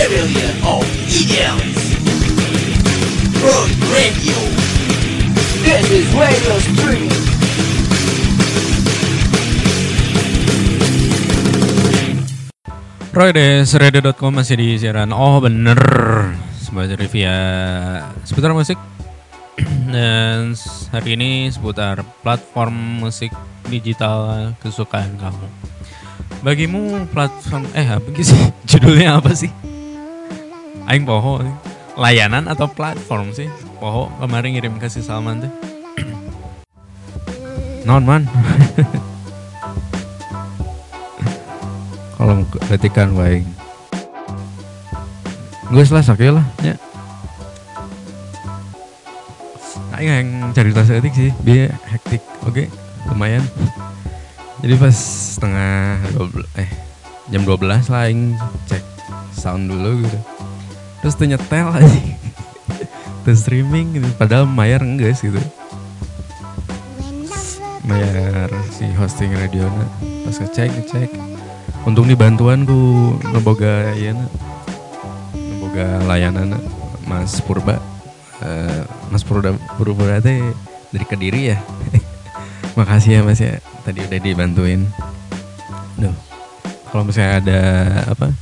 Rebellion of Idiots Road Radio. This is Radio Stream. Roy des radio.com masih di siaran. Oh bener. Sebagai review seputar musik. Dan hari ini seputar platform musik digital kesukaan kamu. Bagimu platform Eh apa sih? Judulnya apa sih Aing poho Layanan atau platform sih? Poho kemarin ngirim kasih Salman tuh. Non man? Kalau ketikan baik gue lah sakit lah. Ya. Aing yang cari tas etik sih. Dia hektik. Oke lumayan. Jadi pas setengah 12, eh jam 12 lah Aing cek sound dulu gitu terus tuh nyetel aja tuh streaming gitu. Padahal mayar enggak gitu bayar si hosting radionya pas ngecek ngecek. Untung dibantuan ku neboga ya neboga layanan Mas Purba Eh, Mas Purba Purba teh dari kediri ya. Makasih ya Mas ya. Tadi udah dibantuin. Duh. Kalau misalnya ada apa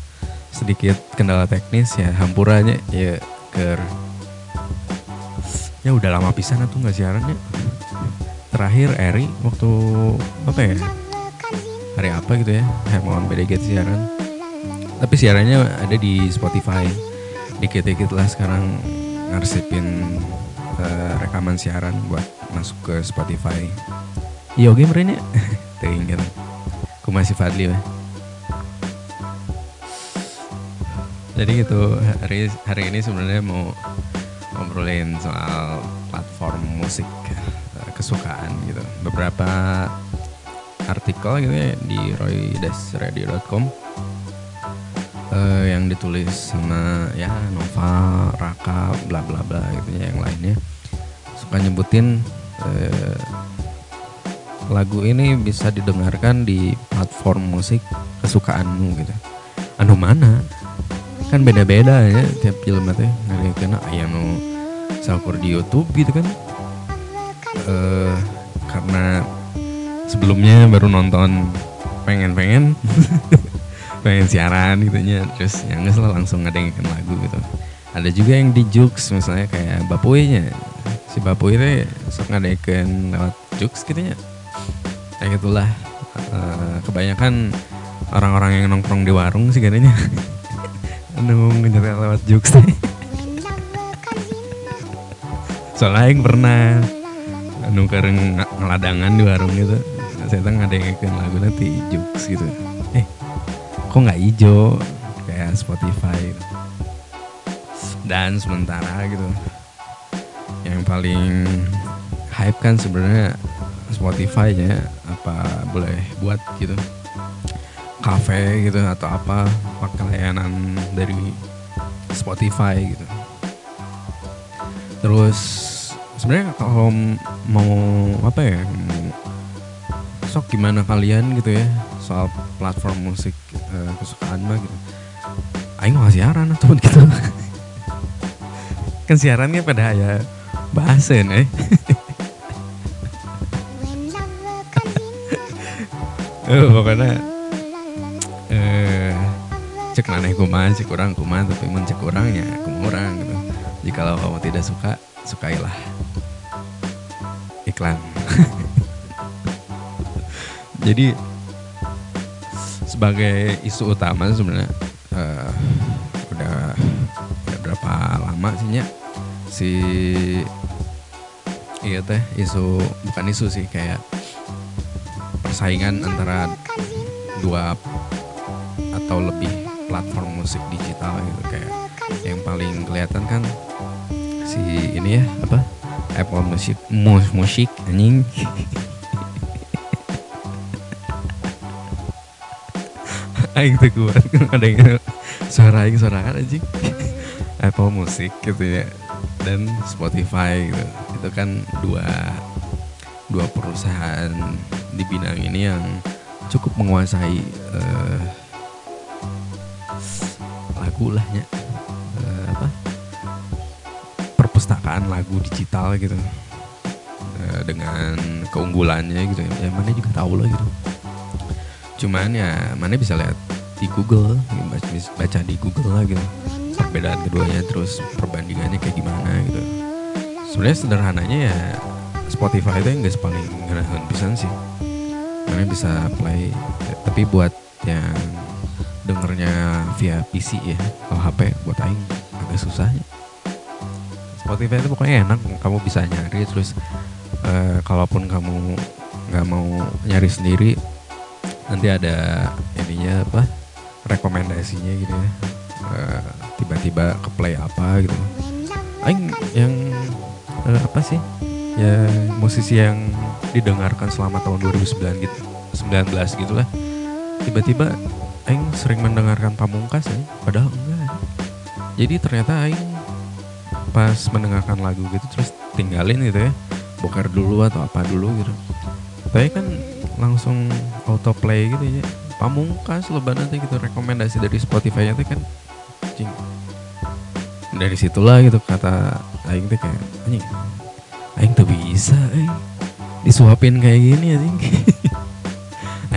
sedikit kendala teknis ya hampurannya ya ke ya udah lama pisan tuh nggak siarannya terakhir Eri waktu apa ya? Hari apa gitu ya? Hermawan BDG siaran. Tapi siarannya ada di Spotify. Dikit-dikit lah sekarang ngarsipin eh, rekaman siaran buat masuk ke Spotify. Iya oke merenya aku masih Fadli weh. Jadi gitu hari hari ini sebenarnya mau ngobrolin soal platform musik eh, kesukaan gitu beberapa artikel gitu ya di roy-radio.com eh, yang ditulis sama ya Nova, Raka, bla bla bla gitu ya yang lainnya suka nyebutin eh, lagu ini bisa didengarkan di platform musik kesukaanmu gitu. Anu mana? Kan beda-beda ya tiap film teh kena aya nu saukur di YouTube gitu kan. Eh karena sebelumnya baru nonton pengen-pengen pengen siaran gitu nya terus yang lah langsung ngedengerin lagu gitu. Ada juga yang di Jux misalnya kayak Bapuinya si Bapuy teh sok ngadekeun lewat Jux gitu nya kayak gitulah. Eh, kebanyakan orang-orang yang nongkrong di warung sih katanya anu nyetel lewat teh soalnya yang pernah anu kareng ng- ngeladangan di warung gitu saya tuh ngadengekeun lagu nanti Jux gitu. Eh kok nggak hijau kayak Spotify. Dan sementara gitu. Yang paling hype kan sebenarnya Spotify nya apa boleh buat gitu cafe gitu atau apa pakai layanan dari Spotify gitu. Terus sebenarnya kalau mau apa ya sok gimana kalian gitu ya soal platform musik eh, kesukaan mah gitu. Aing mau siaran atau gitu. Kan siarannya pada ya bahasan eh. Eh, pokoknya cek maneh kumaha cek kurang kumaha tapi mun cek kurangnya kumurang gitu. Jika kamu tidak suka sukailah. Iklan. Jadi sebagai isu utama sebenarnya eh, udah udah berapa lama sih Nya? si iya teh isu bukan isu sih kayak persaingan antara dua atau lebih platform musik digital gitu kayak yang paling kelihatan kan si ini ya apa? Apple Music mus musik anjing. Aing tuh kuat ada yang suara aing suara kan anjing? Apple Music gitu ya dan Spotify gitu. Itu kan dua dua perusahaan di bidang ini yang cukup menguasai eh, lagu lah ya Eh, apa perpustakaan lagu digital gitu. Eh, dengan keunggulannya gitu ya mana juga tahu lah gitu. Cuman ya mana bisa lihat di Google baca, di Google lah gitu. Perbedaan keduanya terus perbandingannya kayak gimana gitu. Sebenarnya sederhananya ya Spotify itu yang gak paling ngerasain pisan sih. Mana bisa play tapi buat yang dengernya via PC ya. Kalau HP buat aing agak susahnya Spotify itu pokoknya enak kamu bisa nyari terus eh, kalaupun kamu nggak mau nyari sendiri nanti ada ininya apa rekomendasinya gitu ya. Eh, tiba-tiba ke play apa gitu. Aing yang eh, apa sih? Ya musisi yang didengarkan selama tahun 2009 gitu 19 gitu lah tiba-tiba Aing sering mendengarkan Pamungkas ya padahal enggak. Jadi ternyata Aing pas mendengarkan lagu gitu terus tinggalin gitu ya. Bokar dulu atau apa dulu gitu. Tapi kan langsung autoplay gitu ya. Pamungkas lebaran nanti gitu rekomendasi dari Spotify nya tuh kan anjing. Dari situlah gitu kata Aing tuh kayak anjing Aing tuh bisa Aing disuapin kayak gini anjing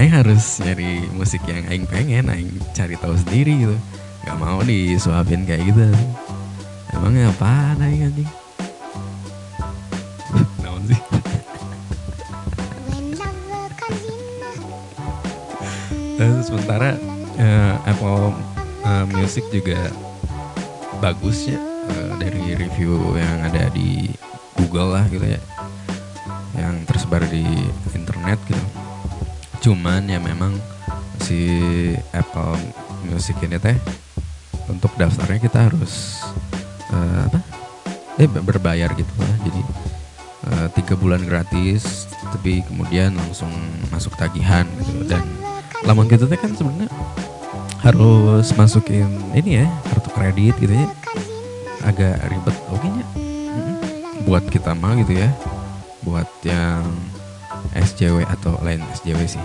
Aing harus nyari musik yang Aing pengen Aing cari tahu sendiri gitu. Nggak mau disuapin kayak gitu. Emangnya apaan Aing anjing? Naon sih? Dan sementara eh, Apple eh, Music juga bagus ya. Eh, dari review yang ada di Google lah gitu ya. Yang tersebar di internet gitu cuman ya memang si Apple Music ini teh untuk daftarnya kita harus eh, apa? Eh berbayar gitu lah. Jadi eh, tiga bulan gratis tapi kemudian langsung masuk tagihan gitu. Dan lamun gitu teh kan sebenarnya harus masukin ini ya kartu kredit gitu ya. Agak ribet oke nya? Buat kita mah gitu ya. Buat yang SJW atau lain SJW sih.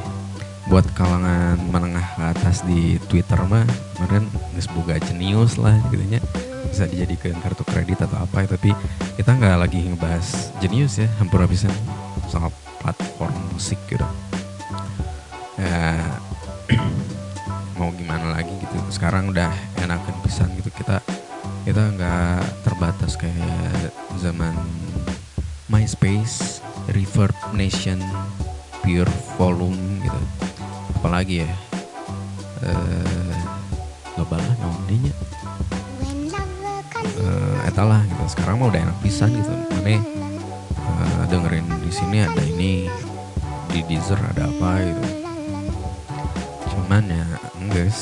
Buat kalangan menengah ke atas di Twitter mah kemarin geus boga jenius lah gitu nya bisa dijadikan kartu kredit atau apa ya tapi kita nggak lagi ngebahas jenius ya hampir bisa soal platform musik gitu. Ya mau gimana lagi gitu. Sekarang udah enakan pisan gitu. Kita kita nggak terbatas kayak zaman MySpace, Reverb Nation, Pure Volume gitu. Apalagi ya? Eh loba lah naon deui nya. Eh, eta lah gitu. Sekarang mah udah enak pisan gitu. Mana eh, dengerin di sini ada ini di Deezer ada apa gitu. Cuman ya enggak.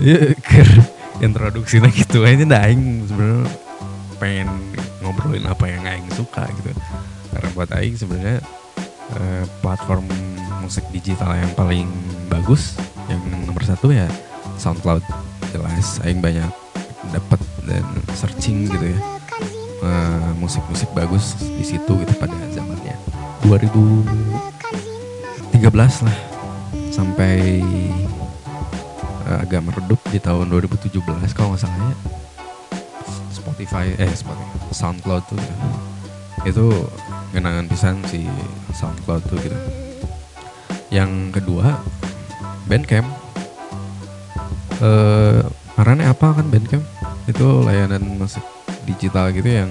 Ya ker introduksinya gitu aja dah aing sebenarnya pengen ngobrolin apa yang aing suka gitu buat aing sebenarnya eh, platform musik digital yang paling bagus yang nomor satu ya SoundCloud. Jelas aing banyak dapat dan searching gitu ya eh, musik-musik bagus di situ gitu pada zamannya. 2013 lah sampai eh, agak meredup di tahun 2017 kalau nggak salah ya. Spotify eh Spotify SoundCloud tuh ya. itu genangan pisan si SoundCloud tuh gitu. Yang kedua Bandcamp. Eh karena apa kan Bandcamp? Itu layanan musik digital gitu yang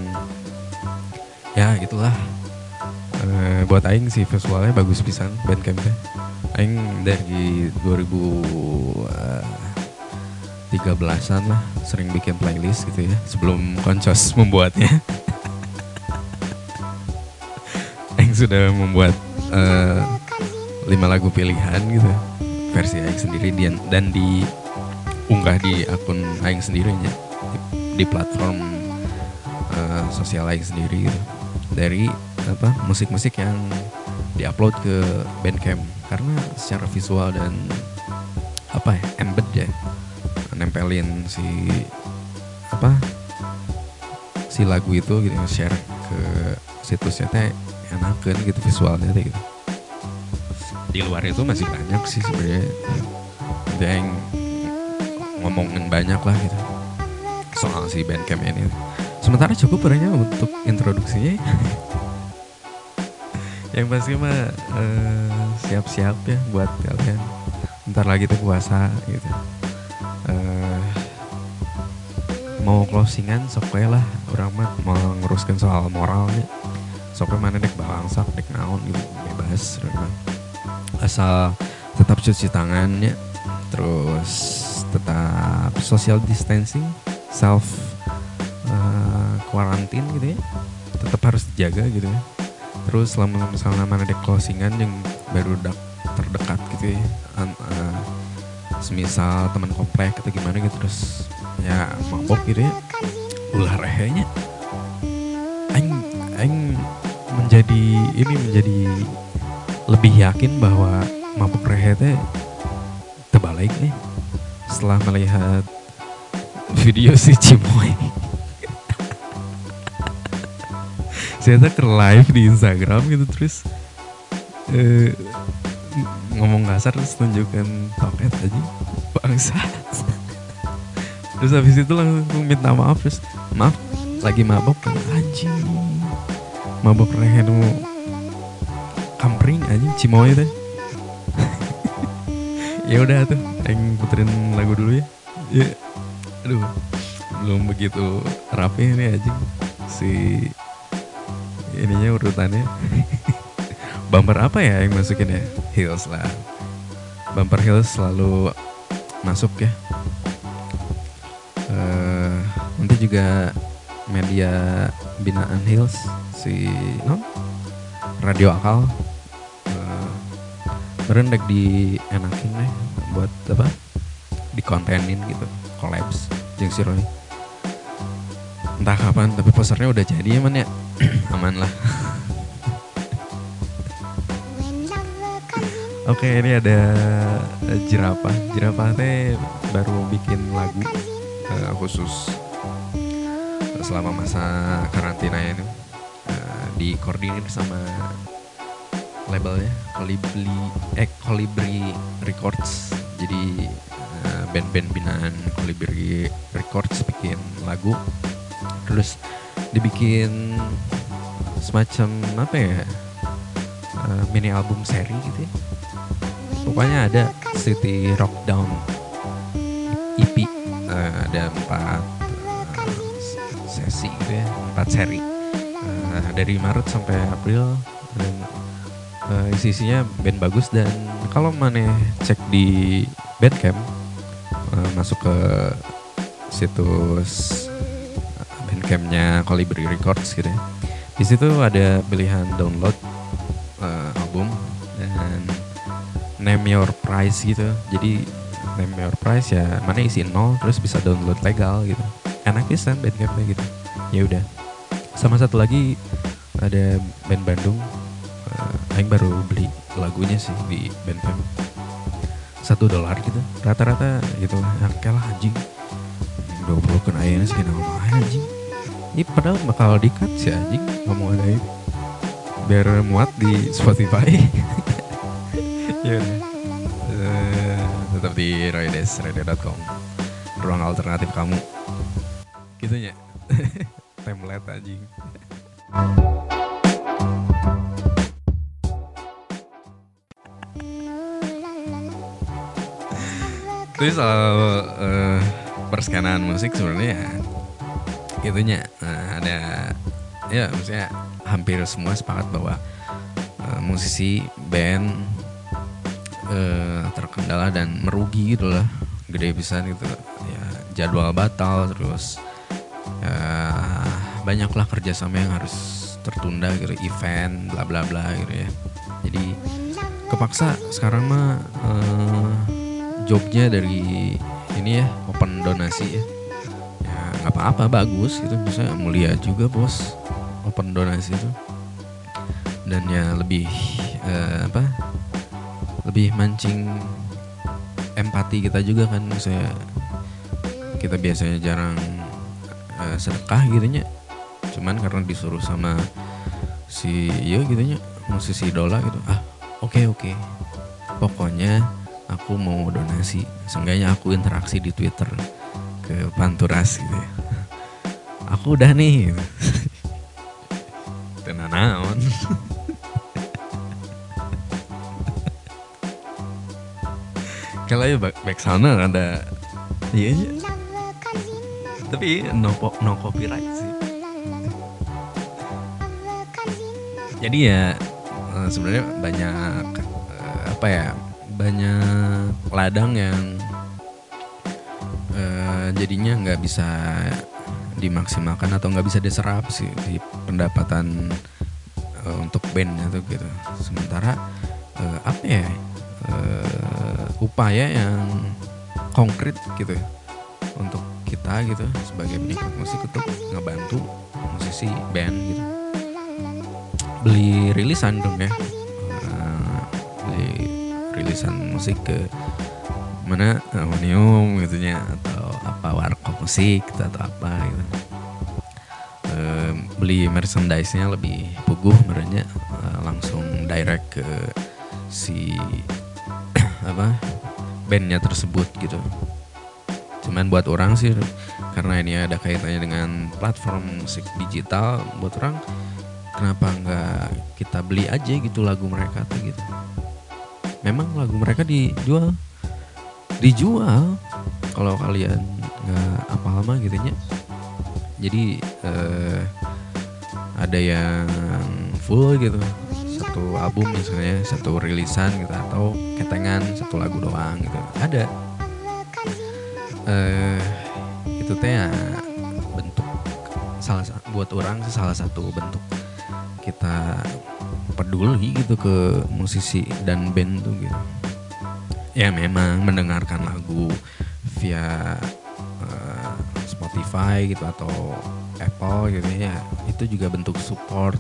ya gitulah. Eh, buat aing sih visualnya bagus pisan Bandcamp teh aing dari 2013an lah sering bikin playlist gitu ya sebelum koncos membuatnya sudah membuat eh, lima lagu pilihan gitu. Versi aing sendiri dan dan diunggah di akun aing sendirinya di, di platform eh, sosial aing sendiri gitu. Dari apa musik-musik yang diupload ke Bandcamp. Karena secara visual dan apa ya embed ya nempelin si apa si lagu itu gitu share ke situsnya. Teh enakan gitu visualnya teh gitu di luar itu masih banyak sih sebenarnya yang ngomongin banyak lah gitu soal si Bandcamp ini. Sementara cukup berarti untuk introduksinya. Yang pasti mah eh, siap-siap ya buat kalian. Ntar lagi tuh puasa gitu. Eh, mau closingan sok lah orang mah mau nguruskan soal moralnya sok mana dek balangsak dek naon gitu bebas mah. asal tetap cuci tangannya terus tetap social distancing self uh, gitu ya. Tetap harus dijaga gitu ya. Terus selama misalnya mana ada closingan yang baru terdekat gitu ya An- uh, semisal teman komplek atau gimana gitu terus ya mabok gitu ya. Ulah rehenya. Aing aing menjadi ini menjadi lebih yakin bahwa mabuk rehe teh terbalik nih setelah melihat video si Cimoy. Saya ke live di Instagram gitu terus eh, ngomong kasar terus tunjukkan toket aja bangsat terus habis itu langsung minta maaf terus maaf lagi mabok kan mabok rehen mau kampring anjing Cimoy teh ya udah tuh yang puterin lagu dulu ya. Ya aduh belum begitu rapi ini anjing. Si ininya urutannya. Bumper apa ya yang masukin ya? Heels lah. Bumper heels selalu masuk ya. Eh, nanti juga media binaan heels si non radio akal. Eh, berendek di enakin buat apa? Di kontenin gitu collabs jeung si Roy. Entah kapan tapi posternya udah jadi ya man ya? Aman lah. Oke ini ada eh, jerapah jerapah teh baru bikin lagu eh, khusus selama masa karantina ini dikoordinir sama labelnya Colibri eh Colibri Records. Jadi eh, band-band binaan Colibri Records bikin lagu. Terus dibikin semacam apa ya? Eh, mini album seri gitu ya. Pokoknya ada City Rock Down EP Eh, ada empat sesi gitu ya empat seri Eh, dari Maret sampai April. Dan eh, isi-isinya band bagus dan kalau mana cek di Bandcamp eh, masuk ke situs Bandcampnya Colibri Records gitu ya. Di situ ada pilihan download eh, album dan name your price gitu. Jadi name your price ya mana isi nol terus bisa download legal gitu. Enak bisa bandcampnya gitu. Ya udah sama satu lagi ada band Bandung. Uh, Aing baru beli lagunya sih di bandcamp satu dolar gitu. Rata-rata gitu yang kalah anjing. 20 kan ayahnya sih nama anjing? Ini padahal bakal di-cut sih anjing. Ngomong ada itu biar muat di Spotify. Ya Eh, tetap di Roydes radio.com ruang alternatif kamu. Gitu ya template anjing. Terus soal eh, perskenaan musik sebenarnya ya, gitunya. Eh, ada ya maksudnya hampir semua sepakat bahwa eh, musisi band eh, terkendala dan merugi gitu lah. Gede pisan gitu. Ya jadwal batal terus banyaklah kerjasama yang harus tertunda gitu event bla bla bla gitu ya. Jadi kepaksa sekarang mah eh, jobnya dari ini ya open donasi ya. Ya nggak apa-apa bagus gitu. Bisa mulia juga bos open donasi itu. Dan ya lebih eh, apa lebih mancing empati kita juga kan. Misalnya kita biasanya jarang eh, sedekah gitu cuman karena disuruh sama si iya gitu nya musisi idola gitu. Ah oke oke. Pokoknya aku mau donasi. Seenggaknya aku interaksi di Twitter ke Panturas gitu ya. Aku udah nih. Gitu. tenan naon. Kalau ya back, back sana ada iya iya tapi no, po- no copyright sih jadi ya eh, sebenarnya banyak eh, apa ya banyak ladang yang eh, jadinya nggak bisa dimaksimalkan atau nggak bisa diserap sih di pendapatan eh, untuk bandnya tuh gitu. Sementara eh, apa ya eh, upaya yang konkret gitu ya, untuk kita gitu sebagai penikmat musik untuk ngebantu musisi band gitu beli rilisan dong ya. Eh, beli rilisan musik ke mana? Harmonium gitu nya atau apa warkop musik gitu, atau apa gitu. Eh, beli merchandise-nya lebih puguh merenya eh, langsung direct ke si apa bandnya tersebut gitu. Cuman buat orang sih karena ini ada kaitannya dengan platform musik digital buat orang kenapa nggak kita beli aja gitu lagu mereka tuh gitu. Memang lagu mereka dijual. Dijual. Kalau kalian nggak apa lama gitu nya. Jadi eh, ada yang full gitu. Satu album misalnya satu rilisan gitu atau ketengan satu lagu doang gitu. Ada. Eh itu teh ya bentuk salah sa- buat orang salah satu bentuk kita peduli gitu ke musisi dan band tuh gitu. Ya memang mendengarkan lagu via eh, Spotify gitu atau Apple gitu ya. Itu juga bentuk support.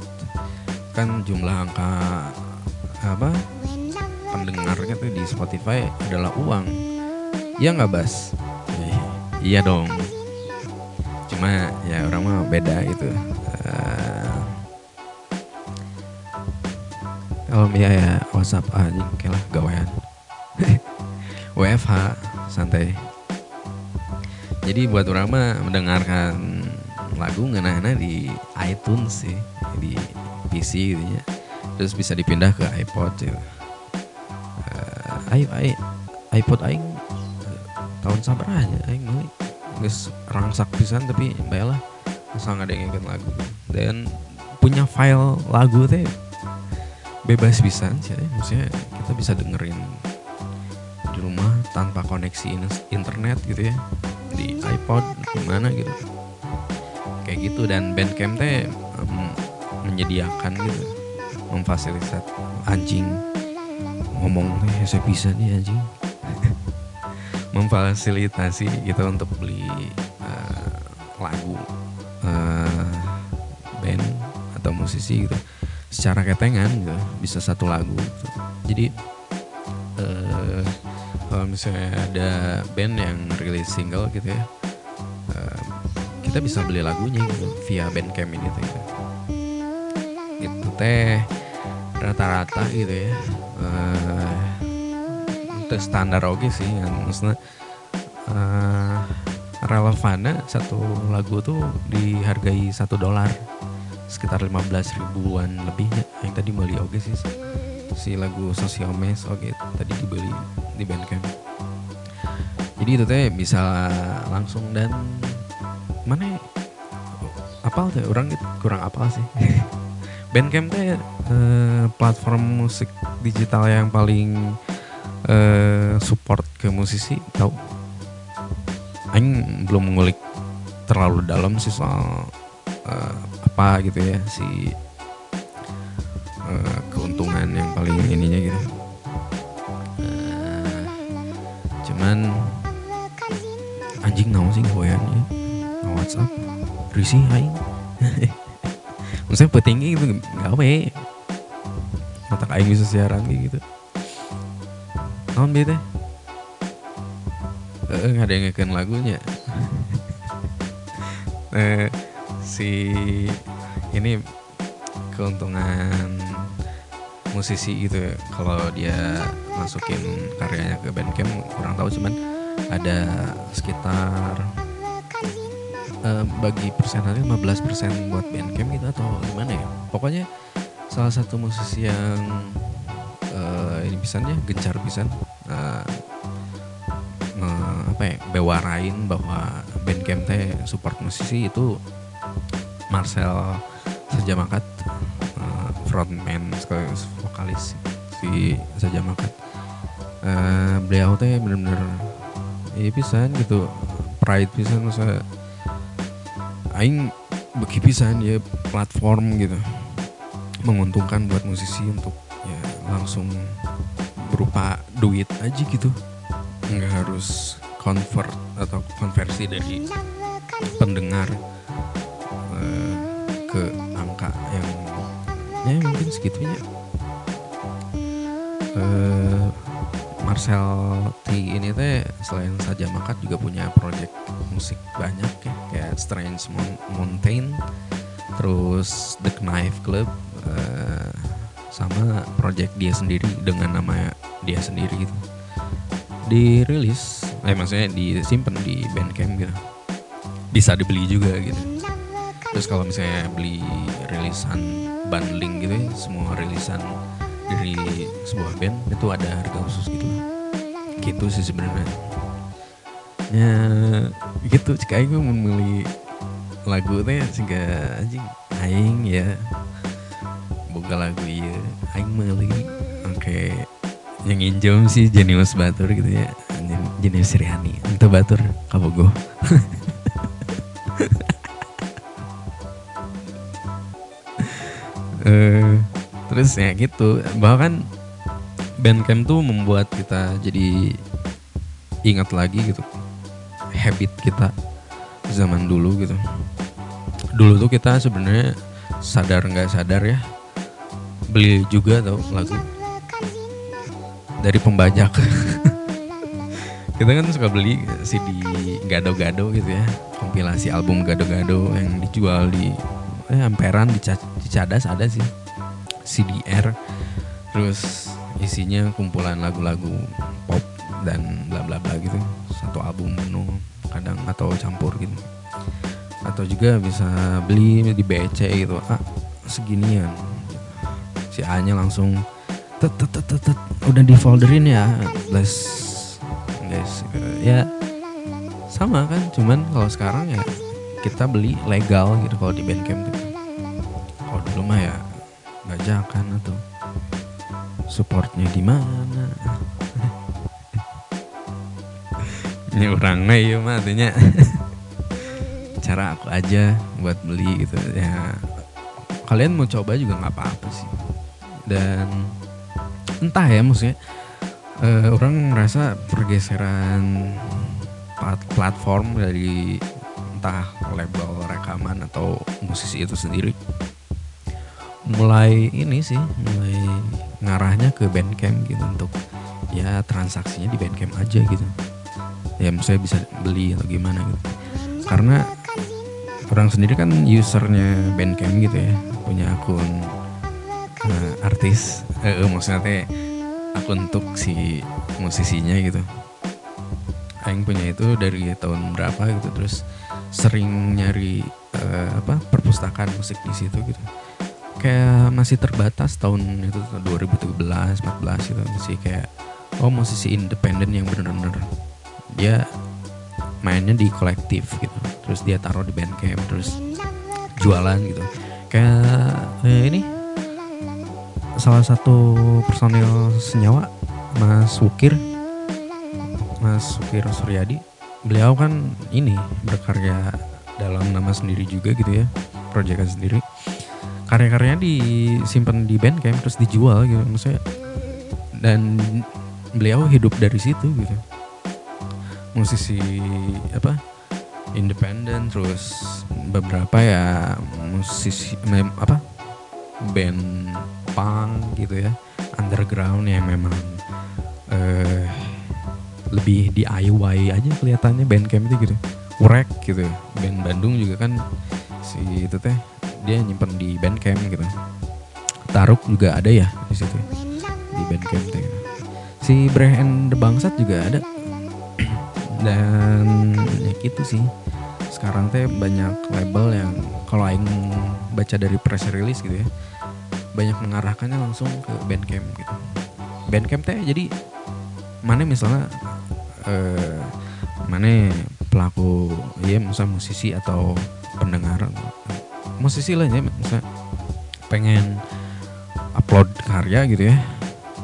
Kan jumlah angka apa pendengarnya tuh di Spotify adalah uang. Ya nggak bas? Iya dong. Cuma ya orang mah beda gitu kalau ya ya WhatsApp aja kayak lah gawean. WFH santai. Jadi buat orang mah mendengarkan lagu ngena di iTunes sih di PC gitu ya. Terus bisa dipindah ke iPod gitu. Eh, ayo ayo. iPod aing eh, tahun sabar aja aing mulai geus rangsak pisan tapi bayalah asal ngadengin lagu. Dan punya file lagu teh bebas pisan sih ya. maksudnya kita bisa dengerin di rumah tanpa koneksi in- internet gitu ya di iPod gimana gitu. Kayak gitu dan Bandcamp teh em, menyediakan gitu memfasilitat anjing. Ngomong teh saya bisa nih anjing. Memfasilitasi gitu untuk beli eh, lagu eh, band atau musisi gitu secara ketengan gitu bisa satu lagu gitu. jadi eh, kalau misalnya ada band yang rilis single gitu ya eh, kita bisa beli lagunya gitu via Bandcamp ini tuh gitu. itu teh rata-rata gitu ya itu standar oke sih yang maksudnya eh relevannya satu lagu tuh dihargai satu dolar sekitar 15 ribuan lebihnya yang tadi beli oke sih. Si lagu Social Mess oke tadi dibeli di Bandcamp. Jadi itu teh bisa langsung dan mana ya? apal teh orang itu kurang apal sih. Bandcamp teh eh, platform musik digital yang paling eh, support ke musisi tahu Aing belum ngulik terlalu dalam sih soal eh, apa gitu ya si eh, keuntungan yang paling ininya gitu. Eh, cuman anjing naon sih goyannya nge WhatsApp? Risih aing maksudnya petinggi gitu gawe mata aing bisa siaran gitu. Naon bete? Eh nggak ada yang ngeken lagunya. Eh si ini keuntungan musisi gitu ya. kalau dia masukin karyanya ke Bandcamp kurang tahu cuman ada sekitar eh, bagi persenannya 15% buat Bandcamp gitu atau gimana ya pokoknya salah satu musisi yang eh, ini pisannya gencar pisan eh, apa ya bewarain bahwa Bandcamp teh support musisi itu Marcel Sajamakat eh, frontman sekaligus vokalis si Sajamakat Eh, beliau teh bener-bener ya pisan gitu pride pisan masa aing bagi pisan ya platform gitu. Menguntungkan buat musisi untuk ya langsung berupa duit aja gitu. Nggak harus convert atau konversi dari pendengar eh, ke angka yang ya mungkin segitunya. Eh Marcel T ini teh selain saja makat juga punya project musik banyak ya kayak Strange Mountain terus The Knife Club eh, sama project dia sendiri dengan nama dia sendiri gitu dirilis eh maksudnya disimpan di Bandcamp gitu. Bisa dibeli juga gitu. Terus kalau misalnya beli rilisan bundling gitu ya semua rilisan dari sebuah band itu ada harga khusus gitu. Gitu sih sebenarnya. Ya gitu. Aing mau memilih lagu teh sehingga anjing aing ya. Boga lagu iya aing meuli oke. Yang injom sih Jenius Batur gitu ya. Jenius Riani untuk Batur kabogo eh terus ya gitu. Bahkan Bandcamp tuh membuat kita jadi ingat lagi gitu. Habit kita zaman dulu gitu. Dulu tuh kita sebenarnya sadar nggak sadar ya. Beli juga tau lagu. Dari pembajak. Kita kan suka beli CD gado-gado gitu ya. Kompilasi album gado-gado yang dijual di eh, amperan di, di ada sih. CDR terus isinya kumpulan lagu-lagu pop dan bla bla bla gitu. Satu album penuh kadang atau campur gitu. Atau juga bisa beli di BC gitu. Ah seginian. Si A nya langsung tet tet tet tet, udah di folderin ya les guys. Ya sama kan cuman kalau sekarang ya kita beli legal gitu kalau di Bandcamp mah ya. Bajakan atau supportnya di mana? Ini orangnya ya mah artinya. Cara aku aja buat beli gitu ya. Kalian mau coba juga nggak apa-apa sih. Dan entah ya maksudnya eh, orang merasa pergeseran plat- platform dari entah label rekaman atau musisi itu sendiri mulai ini sih mulai ngarahnya ke Bandcamp gitu untuk ya transaksinya di Bandcamp aja gitu. Ya saya bisa beli atau gimana gitu. Karena orang sendiri kan usernya Bandcamp gitu ya punya akun eh, artis eh, eh, maksudnya teh akun untuk si musisinya gitu. Aing punya itu dari tahun berapa gitu terus sering nyari eh, apa perpustakaan musik di situ gitu kayak masih terbatas tahun itu 2013 14 gitu. Masih kayak oh musisi independen yang bener-bener dia mainnya di kolektif gitu. Terus dia taruh di bandcamp terus jualan gitu. Kayak eh, ini salah satu personil senyawa Mas Wukir. Mas Wukir Suryadi. Beliau kan ini berkarya dalam nama sendiri juga gitu ya proyekan sendiri karya-karyanya disimpan di bandcamp terus dijual gitu. Maksudnya dan beliau hidup dari situ gitu. Musisi apa independen terus beberapa ya musisi mem- apa band punk gitu ya. Underground yang memang eh lebih DIY aja kelihatannya bandcamp itu gitu. Urek gitu. Band Bandung juga kan si itu teh dia nyimpen di bandcamp gitu. Taruk juga ada ya di situ di Bandcamp teh. Si Breh the Bangsat juga ada. Dan ya gitu sih. Sekarang teh banyak label yang kalau aing baca dari press release gitu ya banyak mengarahkannya langsung ke Bandcamp gitu. Bandcamp teh jadi mana misalnya eh, mana pelaku ya musisi atau pendengar musisi lah ya misalnya pengen upload karya gitu ya.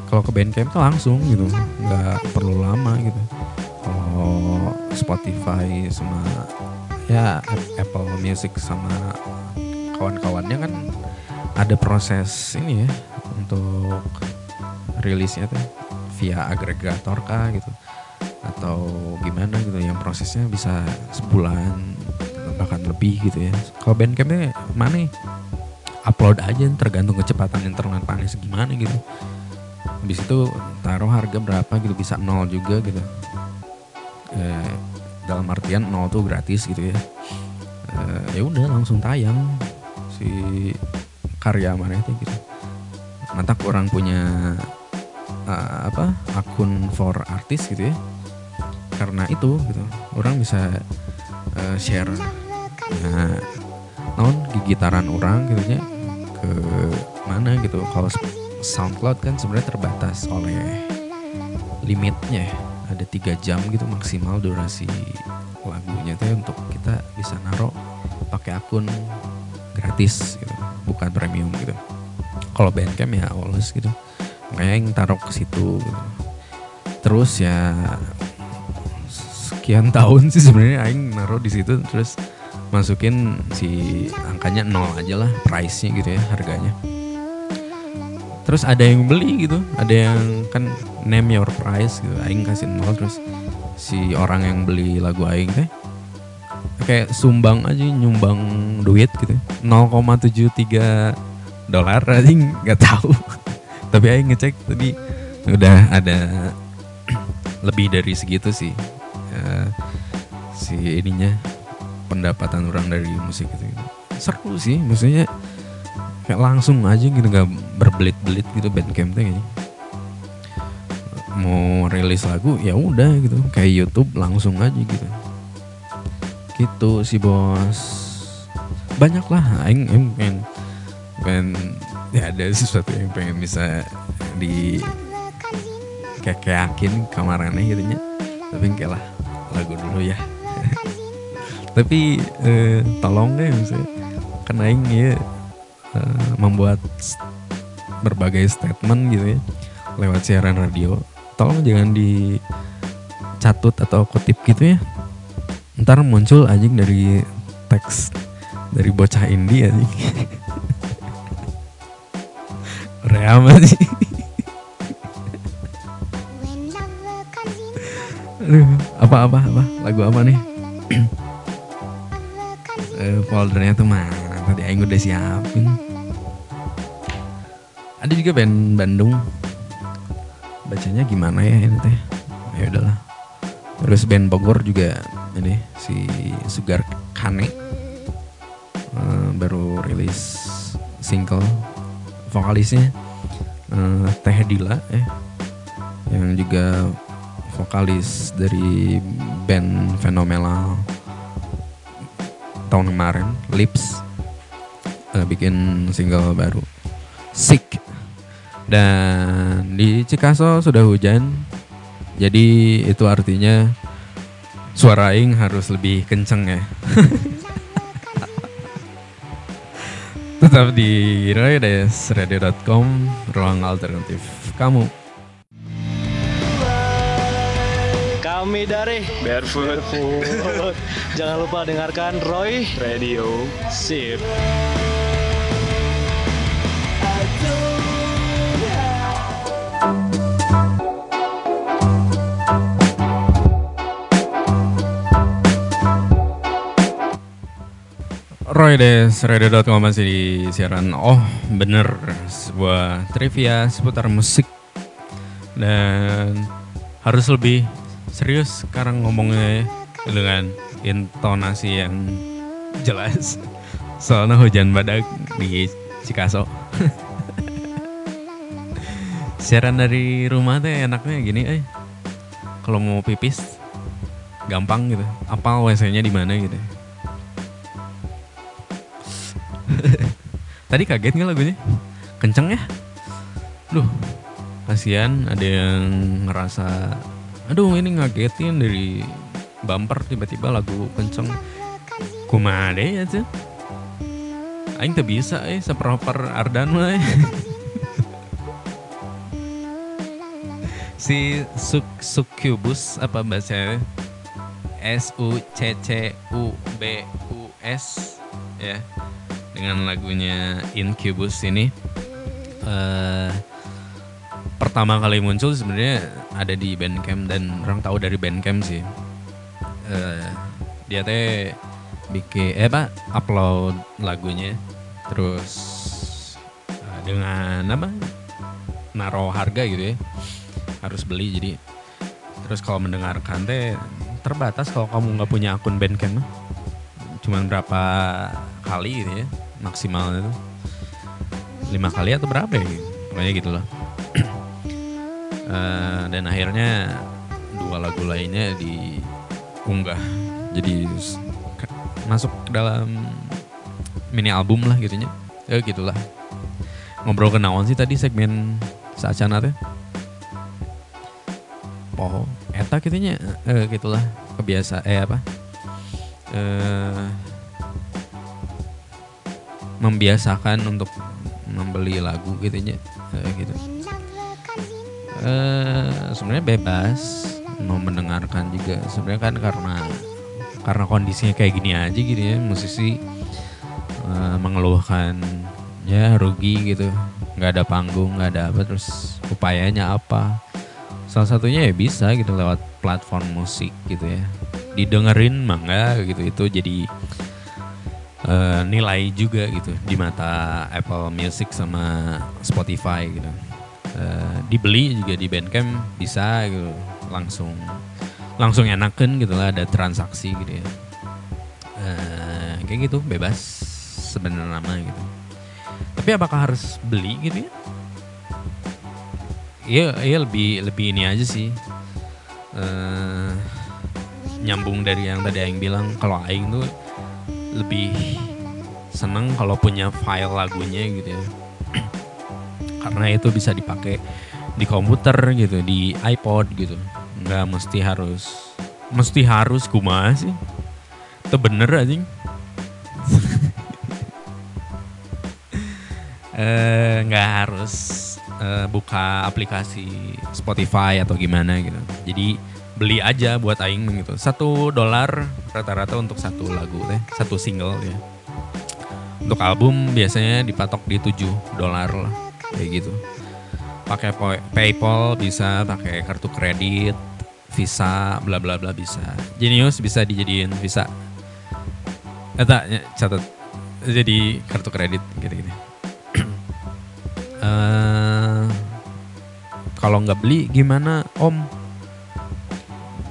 Kalau ke Bandcamp tuh langsung gitu nggak perlu lama gitu. Kalau Spotify sama ya Apple Music sama kawan-kawannya kan ada proses ini ya untuk rilisnya tuh via agregator kah gitu atau gimana gitu yang prosesnya bisa sebulan bahkan lebih gitu ya. Kalau Bandcampnya mana upload aja tergantung kecepatan internet panis gimana gitu. Habis itu taruh harga berapa gitu bisa nol juga gitu. Eh, dalam artian nol tuh gratis gitu ya. Eh, ya udah langsung tayang si karya mana itu gitu. Mata kurang punya uh, apa akun for artis gitu ya. Karena itu gitu orang bisa uh, share nah non gigitaran orang gitu ya. Ke mana gitu. Kalau SoundCloud kan sebenarnya terbatas oleh limitnya. Ya ada tiga jam gitu maksimal durasi lagunya tuh untuk kita bisa naruh pakai akun gratis gitu bukan premium gitu. Kalau Bandcamp ya always gitu. Makanya yang taruh ke situ gitu. terus ya sekian tahun sih sebenarnya aing naruh di situ. Terus masukin si angkanya nol aja lah price-nya gitu ya harganya. Terus ada yang beli gitu ada yang kan name your price gitu aing kasih nol terus si orang yang beli lagu aing teh kayak sumbang aja nyumbang duit gitu. 0,73 dolar aja nggak tahu. Tapi aing ngecek tadi udah ada lebih dari segitu sih. Uh, si ininya pendapatan orang dari musik itu. Seru sih maksudnya kayak langsung aja gitu nggak berbelit-belit gitu bandcamp tuh kayaknya. Mau rilis lagu ya udah gitu. Kayak YouTube langsung aja gitu. Gitu sih bos. Banyak lah aing aing pengen pengen ya ada sesuatu yang pengen bisa di kayak yakin kamarannya gitu nya. Tapi kayak lah lagu dulu ya tapi eh, tolong deh misalnya karena aing ya Eh, membuat berbagai statement gitu ya lewat siaran radio. Tolong jangan dicatut atau kutip gitu ya. Ntar muncul anjing dari teks dari bocah indie anjing. Reama sih. Aduh, apa apa apa? Lagu apa nih? uh, foldernya tuh mana? Tadi Aing udah siapin. Ada juga band Bandung. Bacanya gimana ya ini teh? Ya udahlah. Terus band Bogor juga ini si Sugar Kane. Uh, baru rilis single vokalisnya. Uh, Teh Dila eh yang juga vokalis dari band fenomenal tahun kemarin Lips uh, bikin single baru Sick dan di Cikaso sudah hujan. Jadi itu artinya suara aing harus lebih kenceng ya. Tetap di roydesradio.com ruang alternatif kamu. Kami dari Barefoot. Jangan lupa dengarkan Roy. Radio. Sip. Roy des radio.com masih di siaran. Oh bener. Sebuah trivia seputar musik. Dan harus lebih serius sekarang ngomongnya ya, dengan intonasi yang jelas Soalnya hujan badak di Cikaso Siaran dari rumah teh enaknya gini, eh. Kalau mau pipis gampang gitu. Apa WC-nya di mana gitu. Tadi kaget nggak lagunya? Kenceng ya? Duh, kasihan ada yang ngerasa aduh ini ngagetin dari bumper tiba-tiba lagu kenceng. Kumade ya tuh Aing tuh bisa eh seproper Ardan mah eh. si Suk Succubus apa bahasa S U C C U B U S ya. Dengan lagunya Incubus ini. Eh pertama kali muncul sebenarnya ada di Bandcamp dan orang tahu dari Bandcamp sih. Eh dia teh bikin eh apa upload lagunya. Terus eh, dengan apa naruh harga gitu ya. Harus beli jadi. Terus kalau mendengarkan teh terbatas kalau kamu nggak punya akun Bandcamp cuman berapa kali gitu ya maksimalnya tuh. Lima kali atau berapa ya? Pokoknya gitu loh Eh, dan akhirnya dua lagu lainnya diunggah. Jadi masuk ke dalam mini album lah gitunya. Ya gitulah. Ngobrol kenawan sih tadi segmen teh? Oh eta gitunya. Eh, gitulah. Kebiasa eh apa? Eh membiasakan untuk membeli lagu gitunya. Eh, gitu eh sebenarnya bebas mau mendengarkan juga. Sebenarnya kan karena karena kondisinya kayak gini aja gitu ya. Musisi eh, mengeluhkan ya rugi gitu. Nggak ada panggung nggak ada apa terus upayanya apa? Salah satunya ya bisa gitu lewat platform musik gitu ya. Didengerin mangga gitu itu jadi eh, nilai juga gitu di mata Apple Music sama Spotify gitu Eh, dibeli juga di Bandcamp bisa gitu. Langsung langsung enakan gitu lah ada transaksi gitu ya. Eh, kayak gitu bebas sebenarnya nama gitu. Tapi apakah harus beli gitu ya? Iya iya lebih lebih ini aja sih. Eh nyambung dari yang tadi Aing bilang kalau Aing tuh lebih seneng kalau punya file lagunya gitu ya karena itu bisa dipakai di komputer gitu di iPod gitu. Nggak mesti harus mesti harus kumaha sih? Itu bener anjing. Eh nggak harus eh, buka aplikasi Spotify atau gimana gitu. Jadi beli aja buat aing gitu. Satu dolar rata-rata untuk satu lagu teh satu single ya. Untuk album biasanya dipatok di 7 dolar lah kayak gitu. Pakai PayPal bisa pakai kartu kredit Visa bla bla bla bisa. Genius bisa dijadiin Visa. Eta ya, catat. Jadi kartu kredit gitu-gitu eh kalau nggak beli gimana om?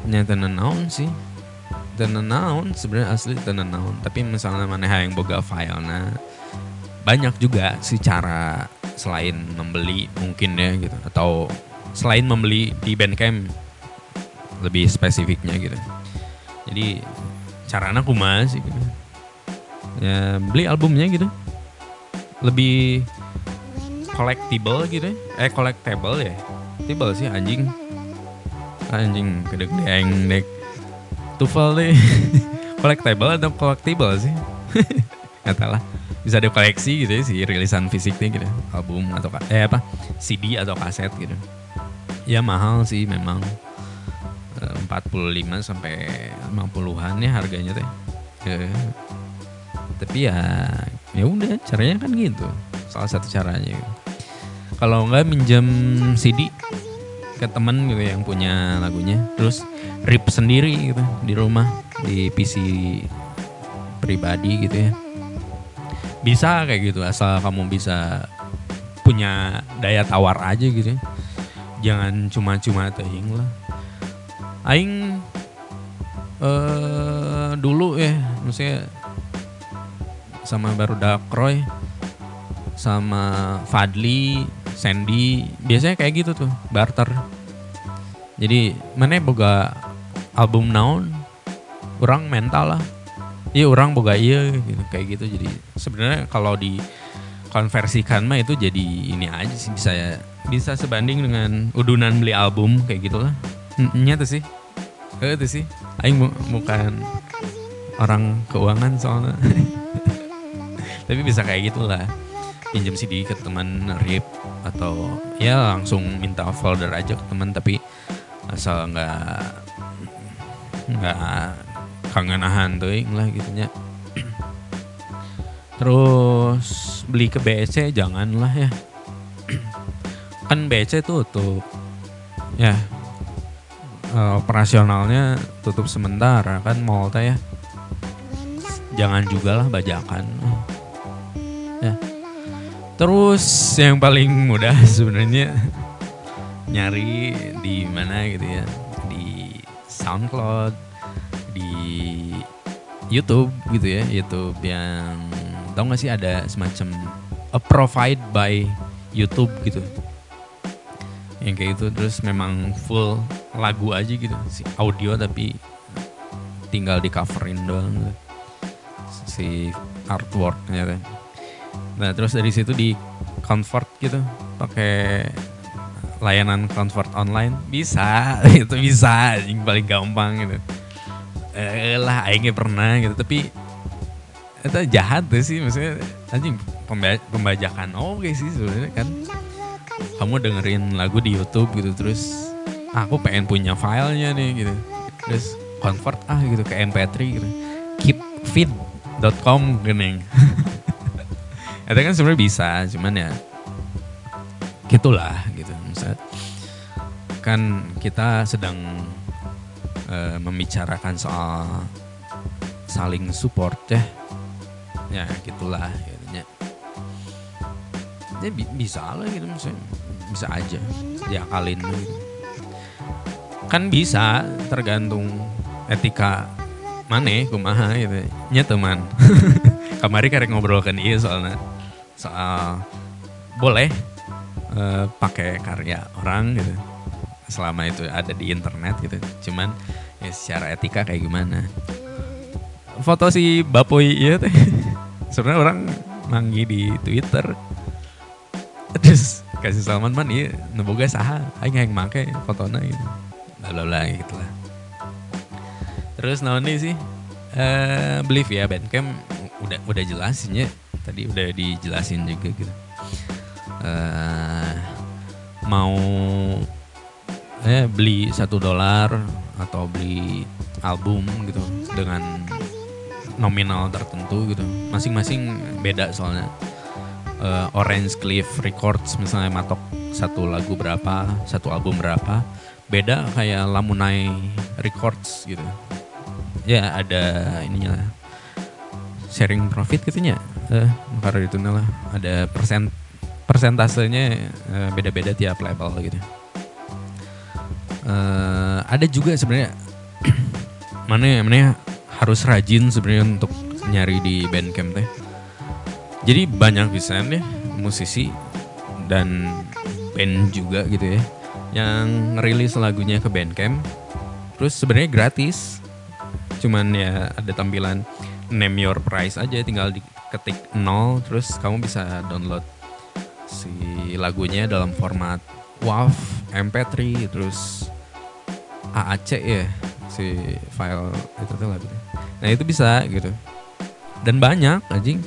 Nyata naon sih? Tenan naon sebenarnya asli tenan naon. Tapi misalnya mana yang boga file nah banyak juga sih cara selain membeli mungkin ya gitu atau selain membeli di Bandcamp lebih spesifiknya gitu. Jadi caranya kumaha sih gitu. ya beli albumnya gitu. Lebih collectible gitu ya. eh collectible ya? Tible sih anjing. Anjing gede deng dek. Tufel deh. Collectible atau collectible sih? Nggak tahu lah bisa ada koleksi gitu ya si rilisan fisiknya gitu. Album atau eh apa? CD atau kaset gitu. Ya mahal sih memang. Eh, 45 sampai 50-an ya harganya teh. Eh, tapi ya ya udah caranya kan gitu. Salah satu caranya gitu. kalau nggak minjem CD ke temen gitu yang punya lagunya terus rip sendiri gitu di rumah di PC pribadi gitu ya bisa kayak gitu asal kamu bisa punya daya tawar aja gitu ya. Jangan cuma-cuma tehing lah. Aing eh dulu ya maksudnya sama baru Roy sama Fadli Sandy biasanya kayak gitu tuh barter. Jadi mana boga album naon? Orang mental lah iya orang boga iya gitu. Kayak gitu. Jadi sebenarnya kalau di konversikan mah itu jadi ini aja sih bisa bisa sebanding dengan udunan beli album kayak gitulah. Nyata sih. Eh itu sih. Aing bu- bukan orang keuangan soalnya. Tapi bisa kayak gitulah. Pinjam CD ke teman rip atau ya langsung minta folder aja ke teman tapi asal nggak nggak kangenahan tuh lah gitunya terus beli ke BC janganlah ya. Kan BC tutup. Ya. Eh, operasionalnya tutup sementara kan mall teh ya. Jangan juga lah bajakan. Ya. Terus yang paling mudah sebenarnya nyari di mana gitu ya. Di SoundCloud di YouTube gitu ya YouTube yang tau gak sih ada semacam a provide by YouTube gitu. Yang kayak gitu terus memang full lagu aja gitu si audio tapi tinggal di coverin doang gitu. si artworknya kan. Nah terus dari situ di convert gitu pakai layanan convert online. Bisa itu bisa yang paling gampang gitu eh lah aingnya pernah gitu. Tapi itu jahat deh sih. Maksudnya anjing pemba- pembajakan oke sih sebenarnya kan. Kamu dengerin lagu di YouTube gitu terus "Ah, aku pengen punya filenya nih gitu. Terus convert ah gitu ke MP3 gitu. Keepfeed.com gening itu kan sebenarnya bisa cuman ya gitulah gitu. Misalnya kan kita sedang eh, membicarakan soal saling support ya ya gitulah gitu ya ya bi- bisa lah gitu misalnya bisa aja. Diakalin gitu. kan bisa tergantung etika mana kumaha gitu. Nya teman. Kamari karek ngobrolkan iya soalnya. Soal boleh eh, pakai karya orang gitu selama itu ada di internet gitu. Cuman ya secara etika kayak gimana? Foto si Bapoy iya teh. Sebenarnya orang manggi di Twitter. Terus kasih Salman man iya neboga saha? Aing yang make fotona gitu. Bla gitu lah. Terus naon sih? Eh believe ya Bandcamp. Udah udah jelasin ya. Tadi udah dijelasin juga gitu. Eh mau eh beli satu dolar atau beli album gitu dengan nominal tertentu gitu. Masing-masing beda soalnya. Eh, Orange Cliff Records misalnya matok satu lagu berapa satu album berapa. Beda kayak Lamunai Records gitu. Ya ada ininya sharing profit gitunya. Eh karena itu lah. Ada persen persentasenya eh, beda-beda tiap label gitu Eh, ada juga sebenarnya. Mana mana harus rajin sebenarnya untuk nyari di Bandcamp teh. Jadi banyak bisa ya musisi dan band juga gitu ya yang rilis lagunya ke Bandcamp. Terus sebenarnya gratis. Cuman ya ada tampilan name your price aja tinggal diketik nol terus kamu bisa download si lagunya dalam format WAV, MP3 terus AAC ya si file itu tuh lagunya. Nah itu bisa gitu. Dan banyak anjing.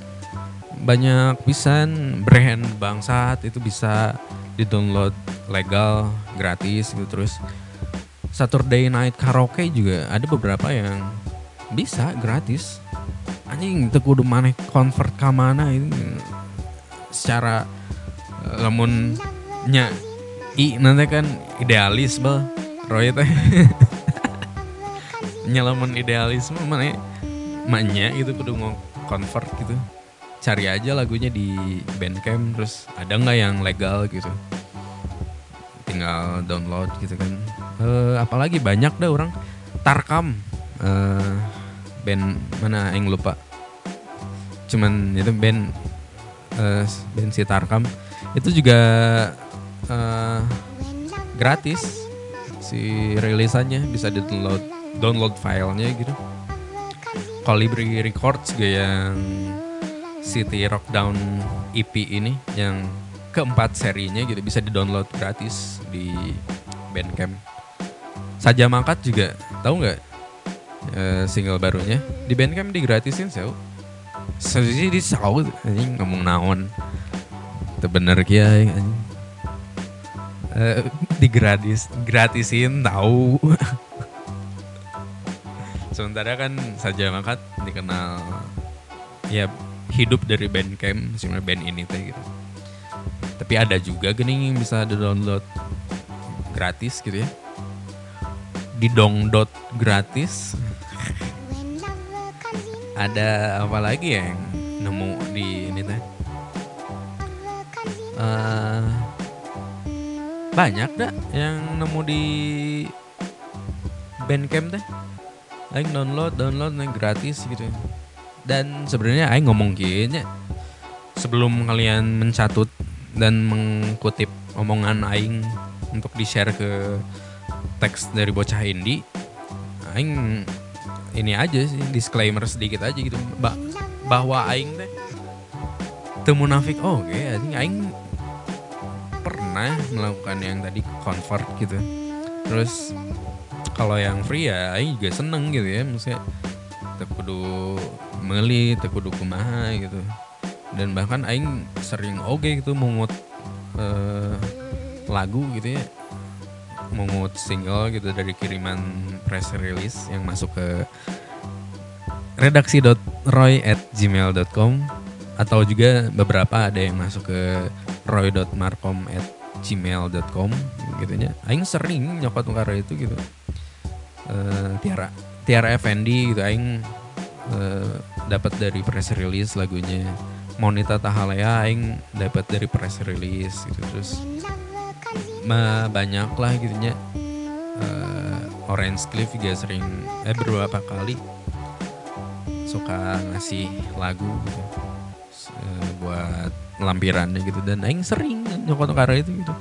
Banyak pisan brand bangsat itu bisa di-download legal gratis gitu terus Saturday Night Karaoke juga ada beberapa yang bisa gratis. Anjing teu kudu maneh convert ke mana ini secara eh, lamun nya i nanti kan idealis bal Roy teh nyelamun idealisme mana maknya gitu kudu convert gitu. Cari aja lagunya di Bandcamp terus ada nggak yang legal gitu? Tinggal download gitu kan. Eh, apalagi banyak dah orang. Tarkam eh band mana yang lupa? Cuman itu band eh, band si Tarkam. Itu juga eh, gratis si rilisannya bisa di download download filenya gitu. Colibri Records juga yang City Rockdown EP ini yang keempat serinya gitu bisa di download gratis di Bandcamp. Saja Mangkat juga tahu nggak eh, single barunya? Di Bandcamp digratisin sih Sejujurnya di saw anjing ngomong naon. Itu bener kia anjing Eh, digratis gratisin tahu sementara kan saja makat dikenal ya hidup dari Bandcamp sebenarnya band ini teh gitu. Tapi ada juga gini yang bisa di download gratis gitu ya. Di dongdot gratis. Ada apa lagi ya yang nemu di ini teh? Eh, banyak dah yang nemu di Bandcamp teh. Aing download download yang gratis gitu dan sebenarnya Aing ngomong gini sebelum kalian mencatut dan mengkutip omongan Aing untuk di share ke teks dari bocah indie Aing ini aja sih disclaimer sedikit aja gitu. Ba- bahwa Aing teh teu munafik. Oh anjing Aing pernah melakukan yang tadi convert gitu. Terus kalau yang free ya Aing juga seneng gitu ya. Maksudnya teu kudu meuli teu kudu kumaha gitu. Dan bahkan Aing sering oke gitu mungut eh, lagu gitu ya. Mungut single gitu dari kiriman press release yang masuk ke redaksi.roy at gmail.com atau juga beberapa ada yang masuk ke roy.markom at gmail.com gitu nya Aing sering nyokot karena itu gitu. Eh, Tiara Tiara Effendi gitu Aing eh, dapat dari press release lagunya. Monita Tahalea Aing dapat dari press release gitu. Terus ma banyak lah gitu nya Eh, Orange Cliff juga sering eh beberapa kali suka ngasih lagu gitu. Eh, buat lampirannya gitu. Dan aing sering nyokot karena itu gitu.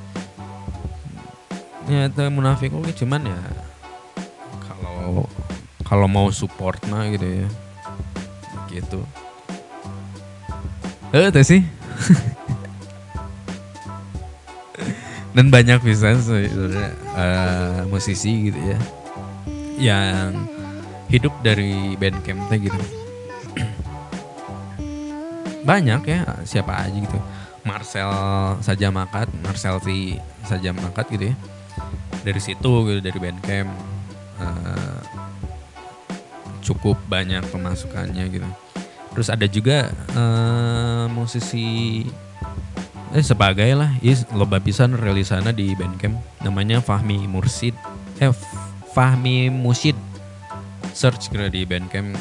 Ya itu munafik oke cuman ya kalau kalau mau support mah gitu ya. Gitu. Eh itu sih. Dan banyak bisa sebenarnya eh, musisi gitu ya. Yang hidup dari bandcamp gitu banyak ya siapa aja gitu. Marcel saja makat Marcel T. Saja makat gitu ya. Dari situ gitu dari bandcamp eh, cukup banyak pemasukannya gitu. Terus ada juga eh, musisi eh sebagai lah is loba pisan rilisana di bandcamp. Namanya Fahmi Mursid eh Fahmi Musid search kira di bandcamp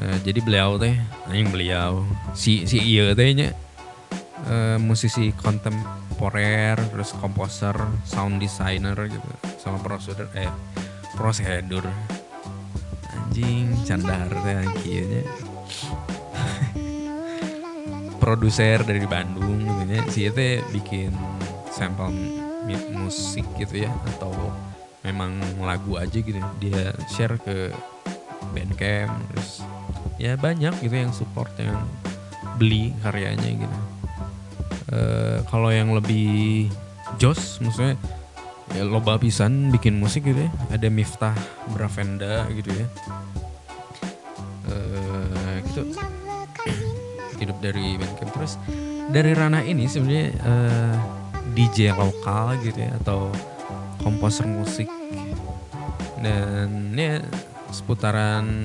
Eh, jadi beliau teh anjing beliau si si iya teh nya eh, musisi kontemporer terus komposer sound designer gitu sama prosedur eh prosedur. Anjing candar teh kieu nya. Produser dari Bandung gitu nya. Si teh bikin sampel musik gitu ya atau memang lagu aja gitu dia share ke Bandcamp terus ya banyak gitu yang support yang beli karyanya gitu. Eh, kalau yang lebih jos maksudnya ya loba pisan bikin musik gitu ya. Ada Miftah Bravenda gitu ya. Eh, gitu. Hidup dari Bandcamp. Terus dari ranah ini sebenarnya eh, DJ lokal gitu ya atau komposer musik. Dan ya seputaran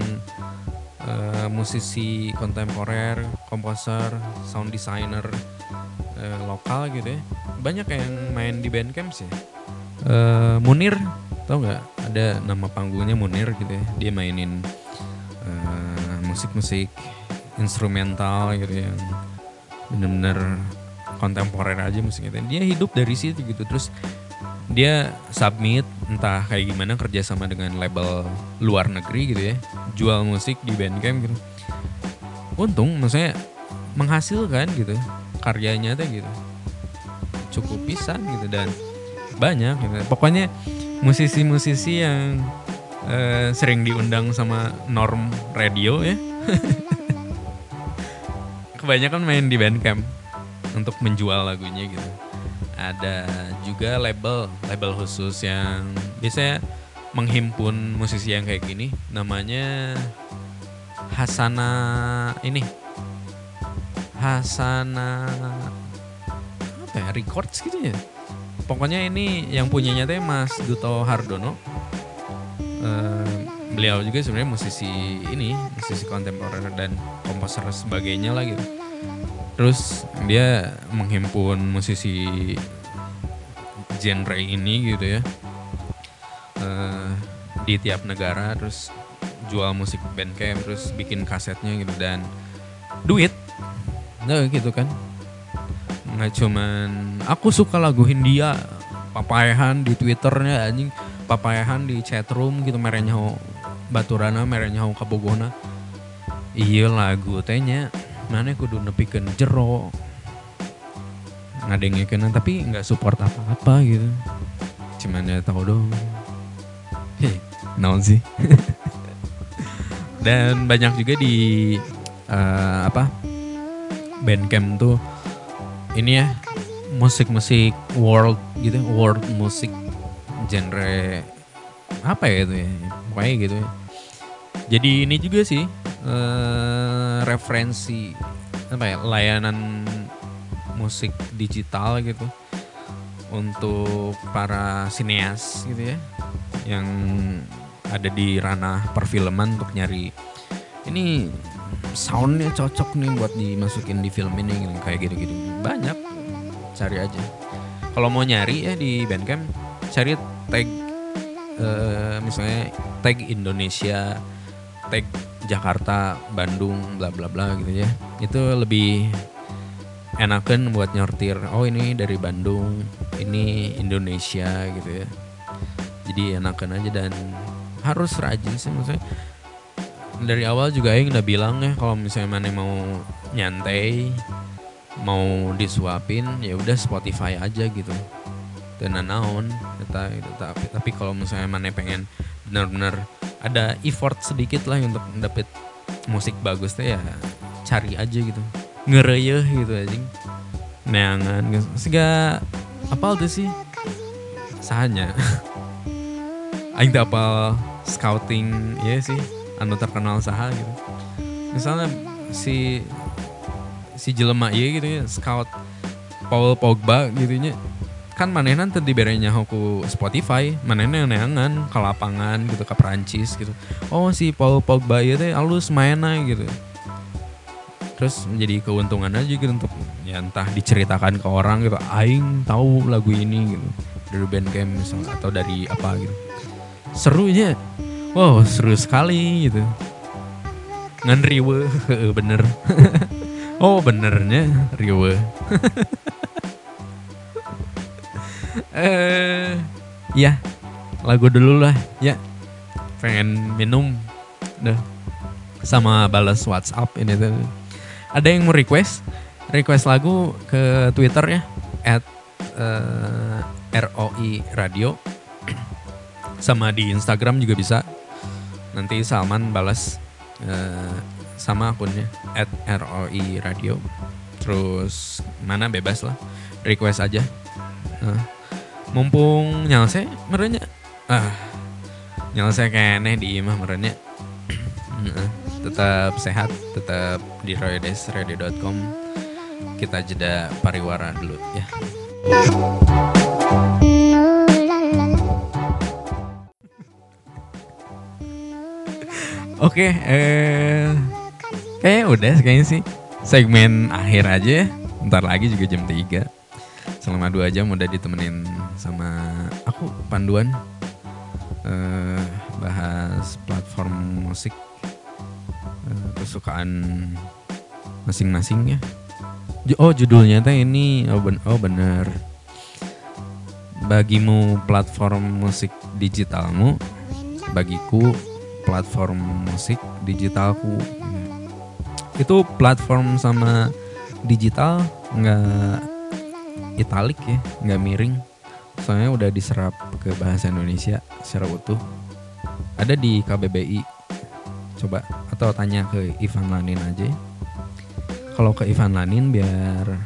eh, musisi kontemporer, komposer, sound designer eh, lokal gitu ya. Banyak yang main di Bandcamp sih. Eh, Munir tau nggak? Ada nama panggungnya Munir gitu ya. Dia mainin musik-musik instrumental gitu yang bener-bener kontemporer aja musiknya. Dia hidup dari situ gitu. Terus dia submit entah kayak gimana kerja sama dengan label luar negeri gitu ya. Jual musik di Bandcamp gitu. Untung maksudnya menghasilkan gitu karyanya teh gitu. Cukup pisan gitu dan banyak gitu. pokoknya musisi-musisi yang eh, sering diundang sama norm radio ya. Kebanyakan main di Bandcamp untuk menjual lagunya gitu ada juga label label khusus yang biasanya menghimpun musisi yang kayak gini. Namanya Hasana ini. Hasana apa ya records gitu ya. Pokoknya ini yang punyanya teh Mas Duto Hardono. Eh, beliau juga sebenarnya musisi ini musisi kontemporer dan komposer sebagainya lah gitu terus dia menghimpun musisi genre ini gitu ya. Eh, di tiap negara terus jual musik bandcamp terus bikin kasetnya gitu. Dan duit nah gitu kan. Nggak cuman aku suka lagu Hindia papayahan di twitternya anjing. Papayahan di chatroom gitu merenya ho baturana merenya ho kabogona. Iya lagu tehnya mana kudu nepikeun jero ngadengin tapi nggak support apa-apa gitu. Cuman ya tahu dong Hei, naon sih? Dan banyak juga di eh, apa bandcamp tuh ini ya musik-musik world gitu world musik genre apa ya itu ya pokoknya gitu ya. Jadi ini juga sih eh, referensi apa ya layanan musik digital gitu untuk para sineas gitu ya yang ada di ranah perfilman untuk nyari ini soundnya cocok nih buat dimasukin di film ini gitu, kayak gitu-gitu. Banyak cari aja. Kalau mau nyari ya di Bandcamp cari tag eh, misalnya tag Indonesia tag Jakarta Bandung bla bla bla gitu ya. Itu lebih enakan buat nyortir oh ini dari Bandung ini Indonesia gitu ya. Jadi enakan aja dan harus rajin sih maksudnya. Dari awal juga Aing udah bilang ya kalau misalnya mana mau nyantai mau disuapin ya udah Spotify aja gitu. Dan naon gitu. tapi tapi kalau misalnya mana pengen benar-benar ada effort sedikit lah untuk dapet musik bagus teh ya cari aja gitu. Ngereyeh gitu anjing. Neangan gitu. sehingga apal tuh sih? Sahanya aing teh apal scouting ya sih anu terkenal saha gitu. Misalnya si si jelema ieu gitu ya scout Paul Pogba gitu kan manehna teu diberenya ku Spotify manehna neangan ke lapangan gitu ke Perancis gitu. Oh si Paul Pogba ieu teh alus mainna gitu. Terus menjadi keuntungan aja gitu untuk ya entah diceritakan ke orang gitu aing tahu lagu ini gitu. Dari Bandcamp misalnya atau dari apa gitu. Serunya wow seru sekali gitu. Ngan riwe bener. Oh benernya riwe eh ya lagu dulu lah ya pengen minum dah sama balas WhatsApp ini tuh. Ada yang mau request? Request lagu ke Twitter ya at eh, ROI Radio. Sama di Instagram juga bisa. Nanti Salman balas eh, sama akunnya at ROI Radio. Terus mana bebas lah. Request aja. Nah, mumpung nyalse merenya ah nyalse kene di imah merenya tetap sehat tetap di roydesradio.com kita jeda pariwara dulu ya Oke, eh kayaknya udah kayaknya sih segmen akhir aja ya. Ntar lagi juga jam 3. Selama dua jam udah ditemenin sama aku panduan eh, bahas platform musik eh, kesukaan masing-masing ya. Ju- Oh judulnya teh ini oh, ben- oh bener. Bagimu platform musik digitalmu, bagiku platform musik digitalku. Itu platform sama digital nggak italik ya nggak miring. Soalnya udah diserap ke bahasa Indonesia secara utuh. Ada di KBBI coba atau tanya ke Ivan Lanin aja. Kalau ke Ivan Lanin biar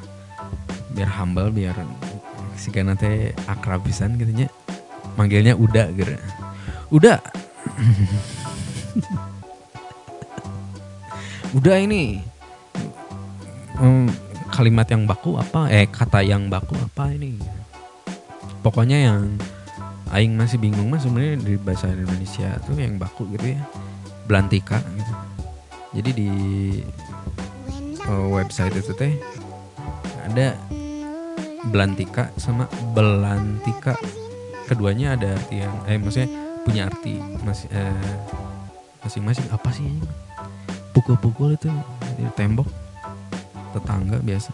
biar humble biar si teh akrab pisan gitu nya. Manggilnya udah gitu. Udah udah ini. Em, kalimat yang baku apa? Eh kata yang baku apa ini? Pokoknya yang aing masih bingung mas sebenarnya di bahasa Indonesia tuh yang baku gitu ya. Belantika gitu. Jadi di eh, website itu teh ada belantika sama belantika. Keduanya ada arti yang eh maksudnya punya arti masih eh, masing-masing. Apa sih pukul-pukul itu tembok tetangga biasa.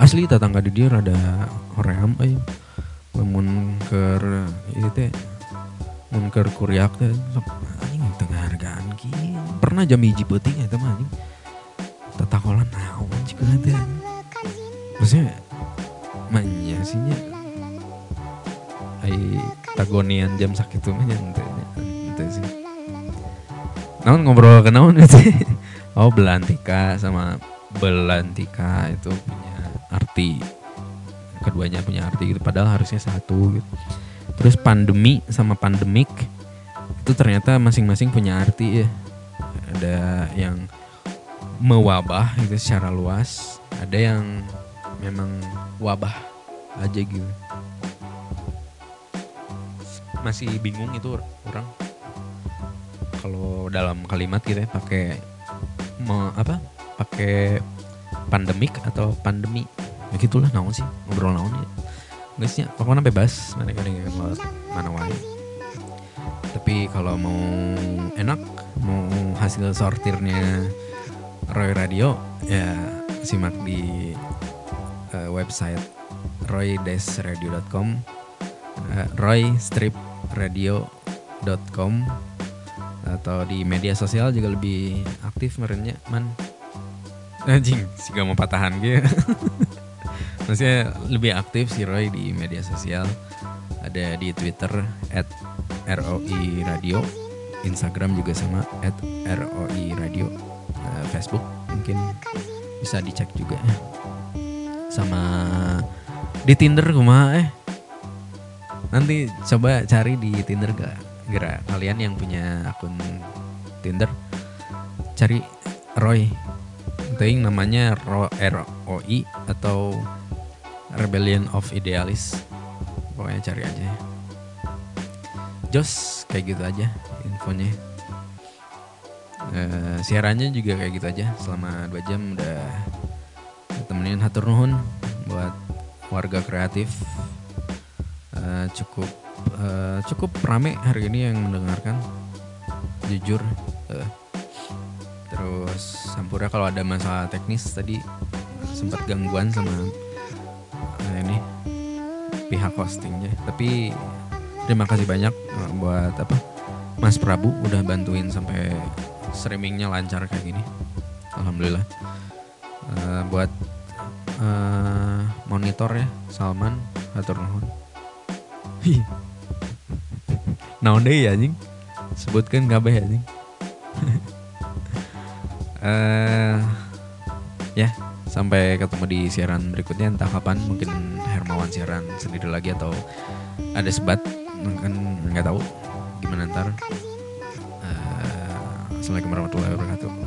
Asli tetangga di dia rada hoream euy. Lamun keur ieu teh mun keur kuriak teh sok anjing teu ngahargaan kieu. Pernah jam hiji peuting eta mah anjing. Tetakolan naon cikeun teh? Maksudnya manya sih nya. Ai tagonian jam sakitu mah nya henteu sih. Naon ngobrol ke naon itu oh belantika sama belantika itu punya arti. Keduanya punya arti gitu padahal harusnya satu gitu. Terus pandemi sama pandemik itu ternyata masing-masing punya arti ya. Ada yang mewabah gitu secara luas ada yang memang wabah aja gitu. Masih bingung itu orang. Kalau dalam kalimat gitu ya pakai me- apa pakai pandemik atau pandemi. Ya gitulah naon sih ngobrol naon ya. Guysnya pokoknya bebas mana kan mana wae tapi kalau mau enak mau hasil sortirnya Roy Radio ya simak di eh, website roy-radio.com eh, roy-radio.com atau di media sosial juga lebih aktif merenya man. Anjing sih gak mau patahan gitu. Maksudnya lebih aktif si Roy di media sosial. Ada di Twitter at ROI Radio. Instagram juga sama at ROI Radio. Eh, Facebook mungkin bisa dicek juga. Sama di Tinder kumaha eh? Nanti coba cari di Tinder gak gerak kalian yang punya akun Tinder cari Roy. Ting namanya Ro ROI atau Rebellion of Idealist pokoknya cari aja. Ya. Jos kayak gitu aja infonya. Eh, siarannya juga kayak gitu aja. Selama dua jam udah temenin hatur nuhun buat warga kreatif. Eh, cukup eh, cukup rame hari ini yang mendengarkan. Jujur Eh, terus sampurnya kalau ada masalah teknis tadi sempat gangguan sama eh, ini pihak hostingnya. Tapi terima kasih banyak buat apa Mas Prabu udah bantuin sampai streamingnya lancar kayak gini. Alhamdulillah. Eh, buat eh, monitor ya Salman atur nuhun. Naon ya anjing? Sebutkan kabeh anjing. Eh ya sampai ketemu di siaran berikutnya. Entah kapan mungkin Hermawan siaran sendiri lagi atau ada sebat. Kan nggak tahu. Gimana ntar? Eh, Assalamualaikum warahmatullahi wabarakatuh